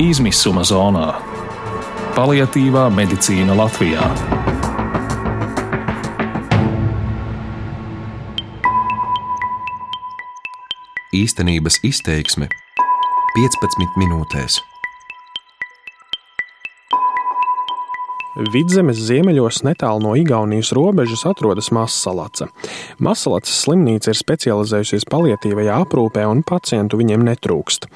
izmisuma zonā - paliatīvā medicīna Latvijā. Īstenības izteiksme 15 minūtēs. Vidzemes ziemeļos netālu no Igaunijas robežas atrodas Masalaca. Masalacas slimnīca ir specializējusies palietīvajā aprūpē un pacientu viņiem netrūkst.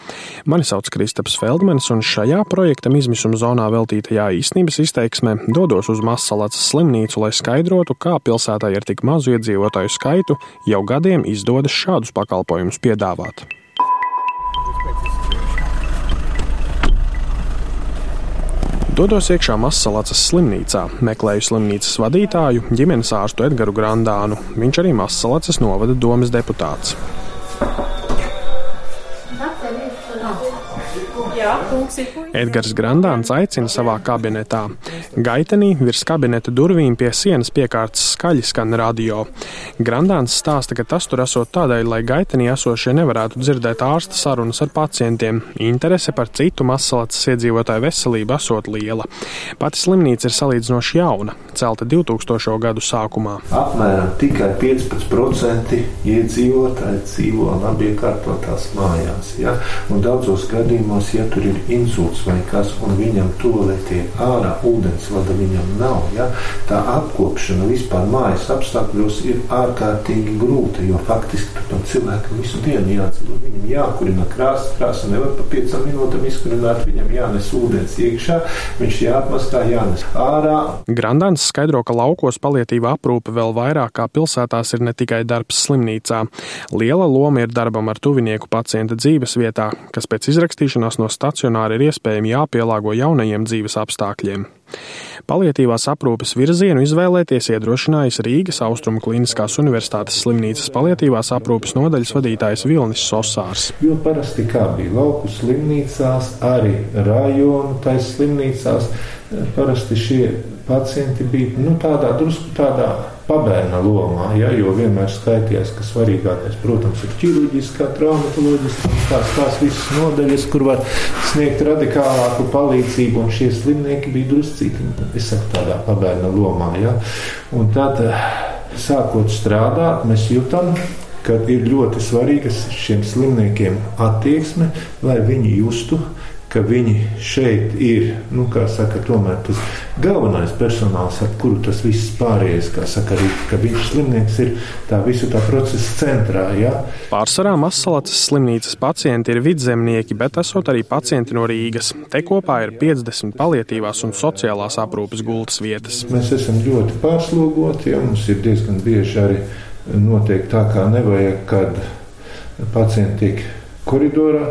Mani sauc Kristaps Feldmanis, un šajā projektam izmisuma zonā veltītajā īstenības izteiksmē dodos uz Masalacas slimnīcu, lai skaidrotu, kā pilsētā ar tik mazu iedzīvotāju skaitu jau gadiem izdodas šādus pakalpojumus piedāvāt. Dodos iekšā Masalacas slimnīcā, meklēju slimnīcas vadītāju, ģimenes ārstu Edgars Grandānu. Viņš arī Masalacas novada domas deputāts. Edgars Grandāns aicina savā kabinetā. Gaitenī virs kabineta durvīm pie sienas piekārtas skaļi skan radio. Grandāns stāsta, ka tas tur esot tādēļ, lai gaitenī esošie nevarētu dzirdēt ārsta sarunas ar pacientiem. Interese par citu masalacas iedzīvotāju veselību esot liela. Pati slimnīca ir salīdzinoši jauna, celta 2000. gadu sākumā. Apmēram tikai 15% iedzīvotāji dzīvo labi iekārtotās mājās. Ja? Un daudzos gadījumos, ja tur ir insults vai kas, un viņam toaletē ārā ūdensvada viņam nav, ja? tā apkopšana vispār mājas apstākļos ir ārkārtīgi grūta, jo faktiski tur tam cilvēkam visu dienu jādzīvo. Viņam jākurina krāsa, krāsa nevar pa piecām minūtēm izkurināt, viņam jānes ūdens iekšā, viņš jāapmaskā, jānes ārā. Grandāns skaidro, ka laukos palietīva aprūpe vēl vairāk kā pilsētās ir ne tikai darbs slimnīcā. Liela loma ir darbam ar tuvinieku pacienta dzīves vietā, kas pēc izrakstīšanās no stacionāra ir iespējami jāpielāgo jaunajiem dzīves apstākļiem. Palietīvās aprūpes virzienu izvēlēties iedrošinājis Rīgas Austrumu Kliniskās Universitātes slimnīcas palietīvās aprūpes nodaļas vadītājs Vilnis Sosārs. Jo parasti kā bija lauku slimnīcās, arī rajonu taisa slimnīcās, parasti šie pacienti bija nu, tādā drusku tādā pabērna lomā, ja, jo vienmēr skaitījās, ka svarīgākais, protams, ir ķirurģiskā, traumatoloģiskā, tās, tās visas nodaļas, kur var sniegt radikālāku palīdzību, un šie slimnieki bija druscīti, es saku, tādā pabērna lomā, ja. Un tad, sākot strādāt, mēs jūtam, ka ir ļoti svarīga šiem slimniekiem attieksme, lai viņi justu, ka viņi šeit ir, nu, kā saka, tomēr tas galvenais personāls, ar kuru tas viss pārējais, kā saka, arī, ka viņš slimnieks ir tā visu tā procesa centrā, jā. Ja? Pārsvarā Masalacas slimnīcas pacienti ir vidzemnieki, bet esot arī pacienti no Rīgas. Te kopā ir 50 palietīvās un sociālās aprūpes gultas vietas. Mēs esam ļoti pārslogoti, ja mums ir diezgan bieži arī notiek tā, kā nevajag, kad pacienti tiek koridorā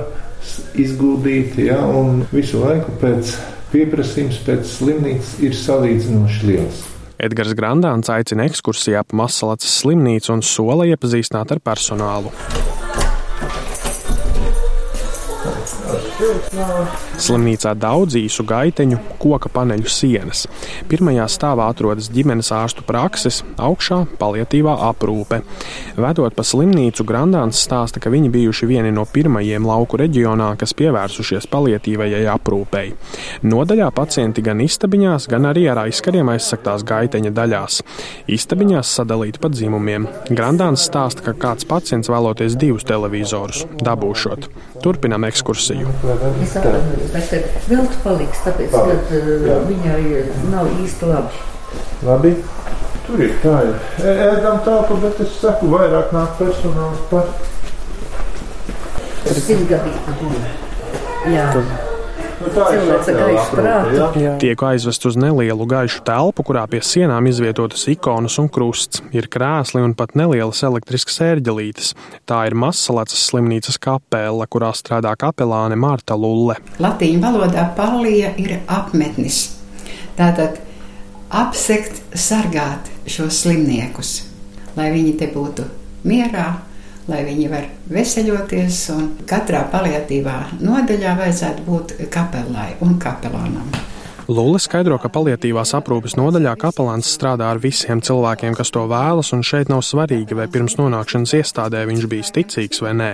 izguldīti, ja, un visu laiku pēc pieprasījums pēc slimnīcas ir salīdzinoši liels. Edgars Grandāns aicina ekskursijā pa Masalacas slimnīcu un sola iepazīstināt ar personālu. Slimnīcā daudz īsu gaiteņu, koka paneļu sienas. Pirmajā stāvā atrodas ģimenes ārstu prakses, augšā palietīvā aprūpe. Vedot pa slimnīcu, Grandāns stāsta, ka viņi bijuši vieni no pirmajiem lauku reģionā, kas pievērsušies palietīvajai aprūpei. Nodaļā pacienti gan istabiņās, gan arī ar aizkariem aizsaktās gaiteņa daļās. Istabiņās sadalīti pa dzimumiem. Grandāns stāsta, ka kāds pacients vēloties divus televizorus dabūšot. Turpinām ekskursiju. Es atvainojos, bet vilks paliks, tāpēc, ka uh, viņai nav īsti labi. Labi. Tur ir tā, ir ēdam tāpu, bet es saku, vairāk nāk personāls par. Jā. Tā ir Cilvēks ar sociālā gaišu aprūpe, prātu. ja? Tiek aizvest uz nelielu gaišu telpu, kurā pie sienām izvietotas ikonas un krusts. Ir krēsli un pat nelielas elektriskas ērģelītes. Tā ir Masalacas slimnīcas kapela, kurā strādā kapelāne Marta Lulle. Latīņu valodā palija ir apmetnis. Tātad apsekt, sargāt šos slimniekus, lai viņi te būtu mierā, lai viņi var veseļoties, katrā paliatīvā nodaļā vajadzētu būt kapelai un kapelānam. Lūle skaidro, ka paliatīvās aprūpes nodaļā kapelāns strādā ar visiem cilvēkiem, kas to vēlas, un šeit nav svarīgi, vai pirms nonākšanas iestādē viņš bijis ticīgs vai nē.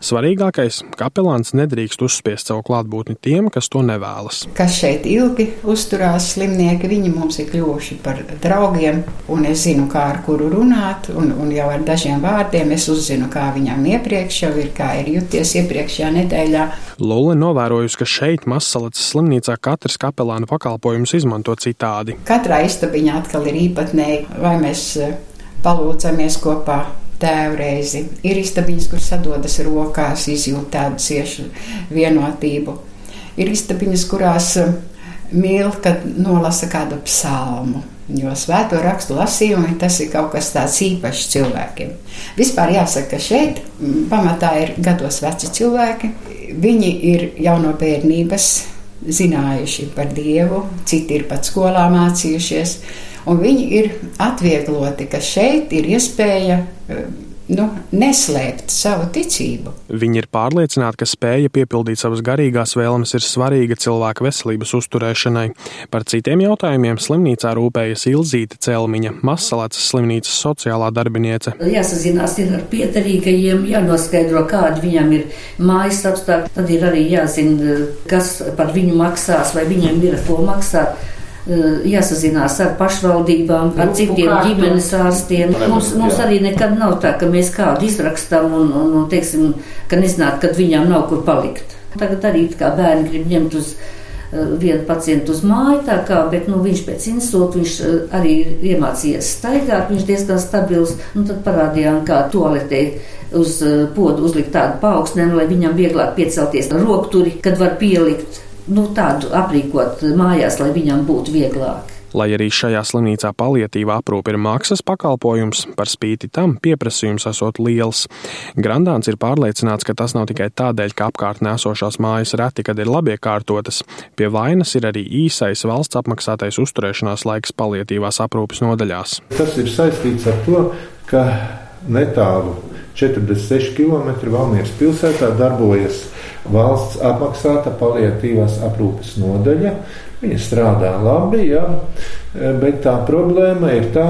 Svarīgākais - kapelāns nedrīkst uzspiest savu klātbūtni tiem, kas to nevēlas. Kas šeit ilgi uzturās slimnieki, viņi mums ir kļuvuši par draugiem, un es zinu, kā ar kuru runāt, un, un jau ar dažiem vārdiem es uzzinu, kā viņam iepriekš jau ir, kā ir juties iepriekšējā nedēļā. Lūle novērojusi, ka šeit Masalacas slimnīcā katrs kapelāna pakalpojums izmanto citādi. Katrā istabiņā atkal ir īpatnēji, vai mēs eh, palūdzamies kopā tēvu reizi. Ir istabiņas, kur sadodas rokās, izjūt tādu ciešu vienotību. Ir istabiņas, kurās eh, mīl, kad nolasa kādu psalmu. Jo svēto rakstu lasījumi tas ir kaut kas tāds īpašs cilvēkiem. Vispār jāsaka, ka šeit mm, pamatā ir gados veci cilvēki. Viņi ir jau no bērnības zinājuši par Dievu, citi ir pat skolā mācījušies, un viņi ir atviegloti, ka šeit ir iespēja nu, neslēpt savu ticību. Viņi ir pārliecināti, ka spēja piepildīt savas garīgās vēlmes ir svarīga cilvēka veselības uzturēšanai. Par citiem jautājumiem slimnīcā rūpējas Ilzīta Celmiņa, Masalēcas slimnīcas sociālā darbiniece. Jāsazinās ir ar pietarīgajiem, jānoskaidro, kādi viņam ir mājas apstākļi, tad ir arī jāzina, kas par viņu maksās, vai viņiem ir ko maksāt jāsazinās ar pašvaldībām, ar citiem ģimenes ārstiem. Mums, mums arī nekad nav tā, ka mēs kādu izrakstam un, un, un teiksim, ka nezināt, kad viņam nav kur palikt. Tagad arī kā bērni grib ņemt uz vienu pacientu uz māju, tā kā, bet nu, viņš pēc insulta viņš arī ir iemācījies staigāt, viņš diezgan stabils. Nu, tad parādījām, kā toaletē uz podu uzlikt tādu paaugstinājumu, lai viņam vieglāk piecelties rokturi, kad var pielikt nu, tādu aprīkot mājās, lai viņam būtu vieglāk. Lai arī šajā slimnīcā palietīva aprūpe ir maksas pakalpojums, par spīti tam pieprasījums esot liels. Grandāns ir pārliecināts, ka tas nav tikai tādēļ, ka apkārtnē esošās mājas reti, kad ir labi iekārtotas. Pie vainas ir arī īsais valsts apmaksātais uzturēšanās laiks palietīvās aprūpes nodaļās. Tas ir saistīts ar to, ka netālu 46 km Valmieras pilsētā darbojas valsts apmaksāta paliatīvās aprūpes nodaļa. Viņa strādā labi, jā, bet tā problēma ir tā,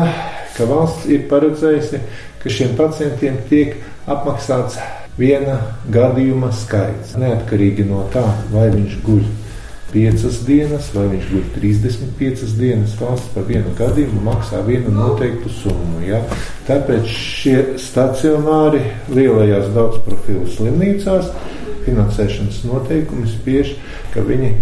ka valsts ir paredzējusi, ka šiem pacientiem tiek apmaksāts viena gadījuma skaits. Neatkarīgi no tā, vai viņš guļ 5 dienas, vai viņš guļ 35 dienas, valsts par vienu gadījumu maksā vienu noteiktu summu. Ja? Tāpēc šie stacionāri lielajās daudzprofilu slimnīcās finansēšanas noteikumi spiež, ka viņi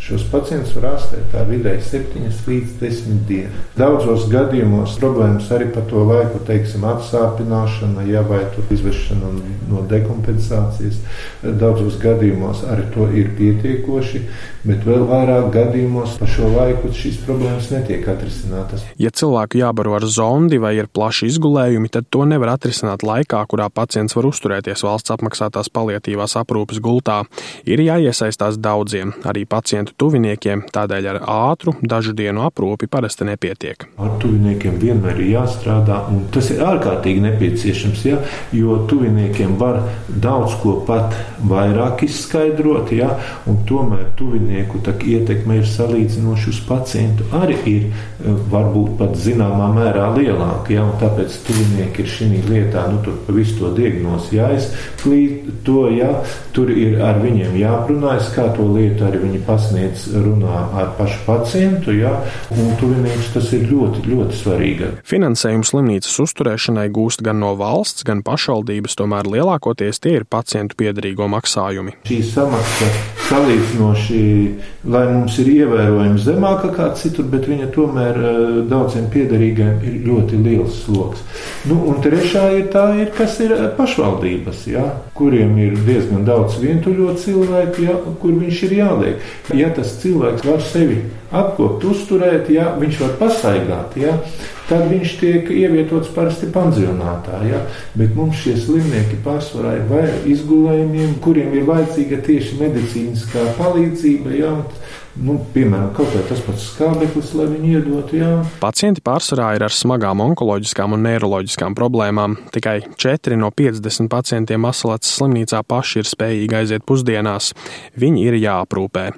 šos pacientus var ārstēt vidēji 7 līdz 10 dienas. Daudzos gadījumos problēmas arī par to laiku, teiksim, atsāpināšana, ja vai izvešana no dekompensācijas. Daudzos gadījumos arī to ir pietiekoši, bet vēl vairāk gadījumos par šo laiku šīs problēmas netiek atrisinātas. Ja cilvēku jābaro ar zondi vai ir plaši izgulējumi, tad to nevar atrisināt laikā, kurā pacients var uzturēties valsts apmaksātās palietīvās aprūpes gultā. Ir jāiesaistās daudziem, arī pacientu pacientu tuviniekiem, tādēļ ar ātru dažu dienu aprūpi parasti nepietiek. Ar tuviniekiem vienmēr ir jāstrādā, un tas ir ārkārtīgi nepieciešams, ja, jo tuviniekiem var daudz ko pat vairāk izskaidrot, ja, un tomēr tuvinieku ietekme ir salīdzinoši uz pacientu arī ir eh, varbūt pat zināmā mērā lielāka, ja, un tāpēc tuvinieki ir šī lietā, nu, tur pa visu to diagnozi jāizklīt to, ja, tur ir ar viņiem jāprunājas, kā to lietu arī viņi pasniedz ārstnieks runā ar pašu pacientu, ja, un tuvinieks tas ir ļoti, ļoti svarīgi. Finansējumu slimnīcas uzturēšanai gūst gan no valsts, gan pašvaldības, tomēr lielākoties tie ir pacientu piedarīgo maksājumi. Šī samaksa salīdzinoši, lai mums ir ievērojami zemāka kā citur, bet viņa tomēr eh, daudziem piedarīgiem ir ļoti liels sloks. Nu, un trešā ir tā, ir, kas ir eh, pašvaldības, ja, kuriem ir diezgan daudz vientuļo cilvēku, ja, kur viņš ir jāliek. Ja tas cilvēks var sevi apkopt, uzturēt, ja viņš var pastaigāt, ja, tad viņš tiek ievietots parasti pansionātā. Ja? Bet mums šie slimnieki pārsvarā ir vai izgulējumiem, kuriem ir vajadzīga tieši medicīniskā palīdzība. Ja? Nu, piemēram, kaut vai tas pats skābeklis, lai viņi iedotu. Jā. Pacienti pārsvarā ir ar smagām onkoloģiskām un neiroloģiskām problēmām. Tikai 4 no 50 pacientiem Masalats slimnīcā paši ir spējīgi aiziet pusdienās. Viņi ir jāaprūpē.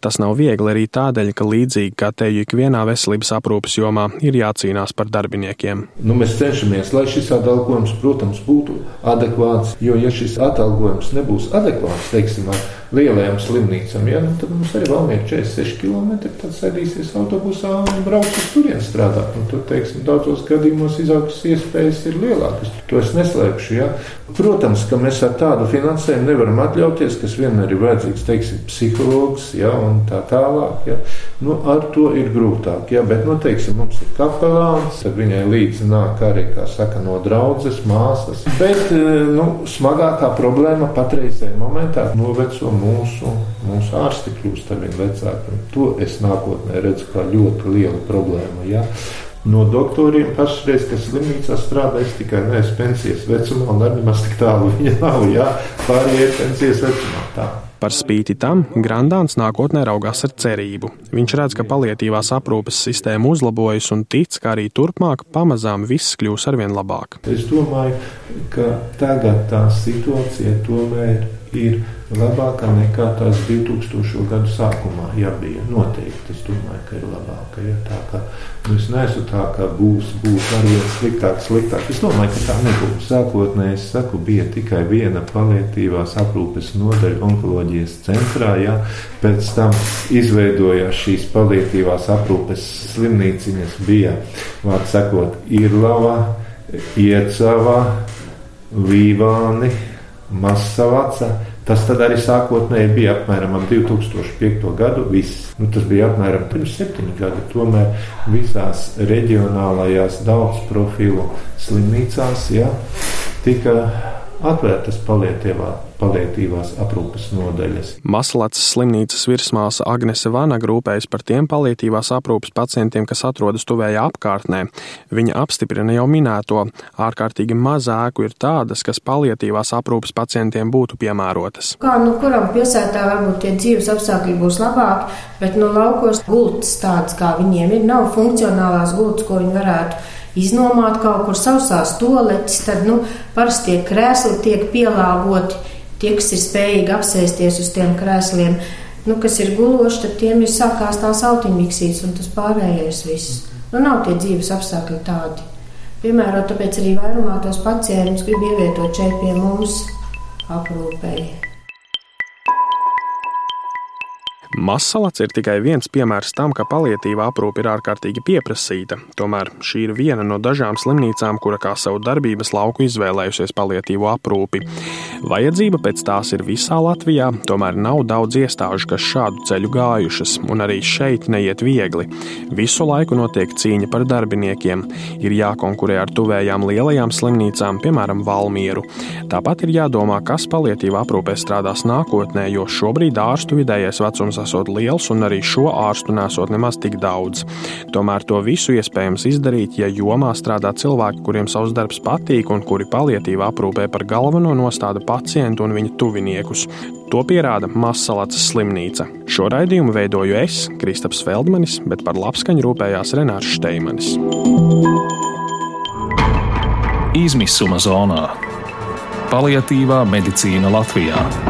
Tas nav viegli arī tādēļ, ka līdzīgi kā teju ikvienā veselības aprūpas jomā ir jācīnās par darbiniekiem. Nu, mēs cenšamies, lai šis atalgojums, protams, būtu adekvāts, jo ja šis atalgojums nebūs adekvāts, teiksim, ar lielajām slimnīcām, ja, nu, tad mums arī vēl ir 46 km. Tad sēdīsies autobusā un brauks uz turieni strādāt. Un tur, teiksim, daudzos gadījumos izaugsmes iespējas ir lielākas. To es neslēpšu. Ja. Protams, ka mēs ar tādu finansējumu nevaram atļauties, kas vienmēr ir vajadzīgs, teiksim, psihologs ja, un tā tālāk. Ja. Nu, ar to ir grūtāk. Ja, bet, nu, teiksim, mums ir kapelāns, tad viņai līdzi nāk arī, kā saka, no draudzes, māsas. Bet nu, smagākā problēma patreizējā momentā noveco mūsu, mūsu ārsti kļūst ar vien vecāki. To es nākotnē redzu kā ļoti lielu problēmu. Ja? No doktoriem pašreiz, kas slimnīcā strādā, es tikai neesmu pensijas vecumā, un arī nemaz tik tālu viņa nav. Jā, pārējie ir pensijas vecumā. Tā. Par spīti tam Grandāns nākotnē raugās ar cerību. Viņš redz, ka palietīvās aprūpes sistēma uzlabojas un tic, ka arī turpmāk pamazām viss kļūs arvien labāk. Es domāju, ka tagad tā situācija tomēr ir labākā nekā tās 2000. gadu sākumā. Jā, bija noteikti. Es domāju, ka ir labāka. Ja, tā kā, nu, es neesmu tā, ka būs, būs arī sliktāk, sliktāk. Es domāju, ka tā nebūs. Sākotnēji es saku, bija tikai viena palietīvās aprūpes nodaļa onkoloģijas centrā. Ja, pēc tam izveidojās šīs palietīvās aprūpes slimnīciņas. Bija, vārds sakot, Irlava, Iecava, Līvāni Masavaca. Tas arī sākotnēji bija apmēram 2005. gadu. Viss. Nu, tas bija apmēram pirms septiņiem gadiem. Tomēr visās reģionālajās daudz profilu slimnīcās ja, tika atvērtas palietīvās aprūpes nodaļas. Maslats slimnīcas virsmāsa Agnese Vana rūpējas par tiem palietīvās aprūpes pacientiem, kas atrodas tuvējā apkārtnē. Viņa apstiprina jau minēto, ārkārtīgi maz ēku ir tādas, kas palietīvās aprūpes pacientiem būtu piemērotas. Kā nu kuram pilsētā varbūt tie dzīves apstākļi būs labāki, bet nu laukos gultas tādas, kā viņiem ir, nav funkcionālās gultas, ko viņi varētu iznomāt kaut kur sausās toaletes, tad nu, parasti tie krēsli tiek pielāgoti. Tie, kas ir spējīgi apsēsties uz tiem krēsliem, nu, kas ir guloši, tad tiem ir sākās tās autiņmiksītes un tas pārējais viss. Nu, nav tie dzīves apstākļi tādi. Piemēram, tāpēc arī vairumā tos pacientus grib ievietot šeit pie mums aprūpēji. Masalats ir tikai viens piemērs tam, ka palietīva aprūpe ir ārkārtīgi pieprasīta. Tomēr šī ir viena no dažām slimnīcām, kura kā savu darbības lauku izvēlējusies palietīvo aprūpi. Vajadzība pēc tās ir visā Latvijā, tomēr nav daudz iestāžu, kas šādu ceļu gājušas, un arī šeit neiet viegli. Visu laiku notiek cīņa par darbiniekiem, ir jākonkurē ar tuvējām lielajām slimnīcām, piemēram, Valmieru. Tāpat ir jādomā, kas palietīvā aprūpē strādās nākotnē, jo šobrīd ārstu vidējais vecums esot liels un arī šo ārstu nesot nemaz tik daudz. Tomēr to visu iespējams izdarīt, ja jomā strādā cilvēki, kuriem savs darbs patīk un kuri palietīvi aprūpē par galveno nostādu pacientu un viņa tuviniekus. To pierāda Masalacas slimnīca. Šo raidījumu veidoju es, Kristaps Feldmanis, bet par labskaņu rūpējās Renārs Šteimanis. Izmisuma zonā - paliatīvā medicīna Latvijā.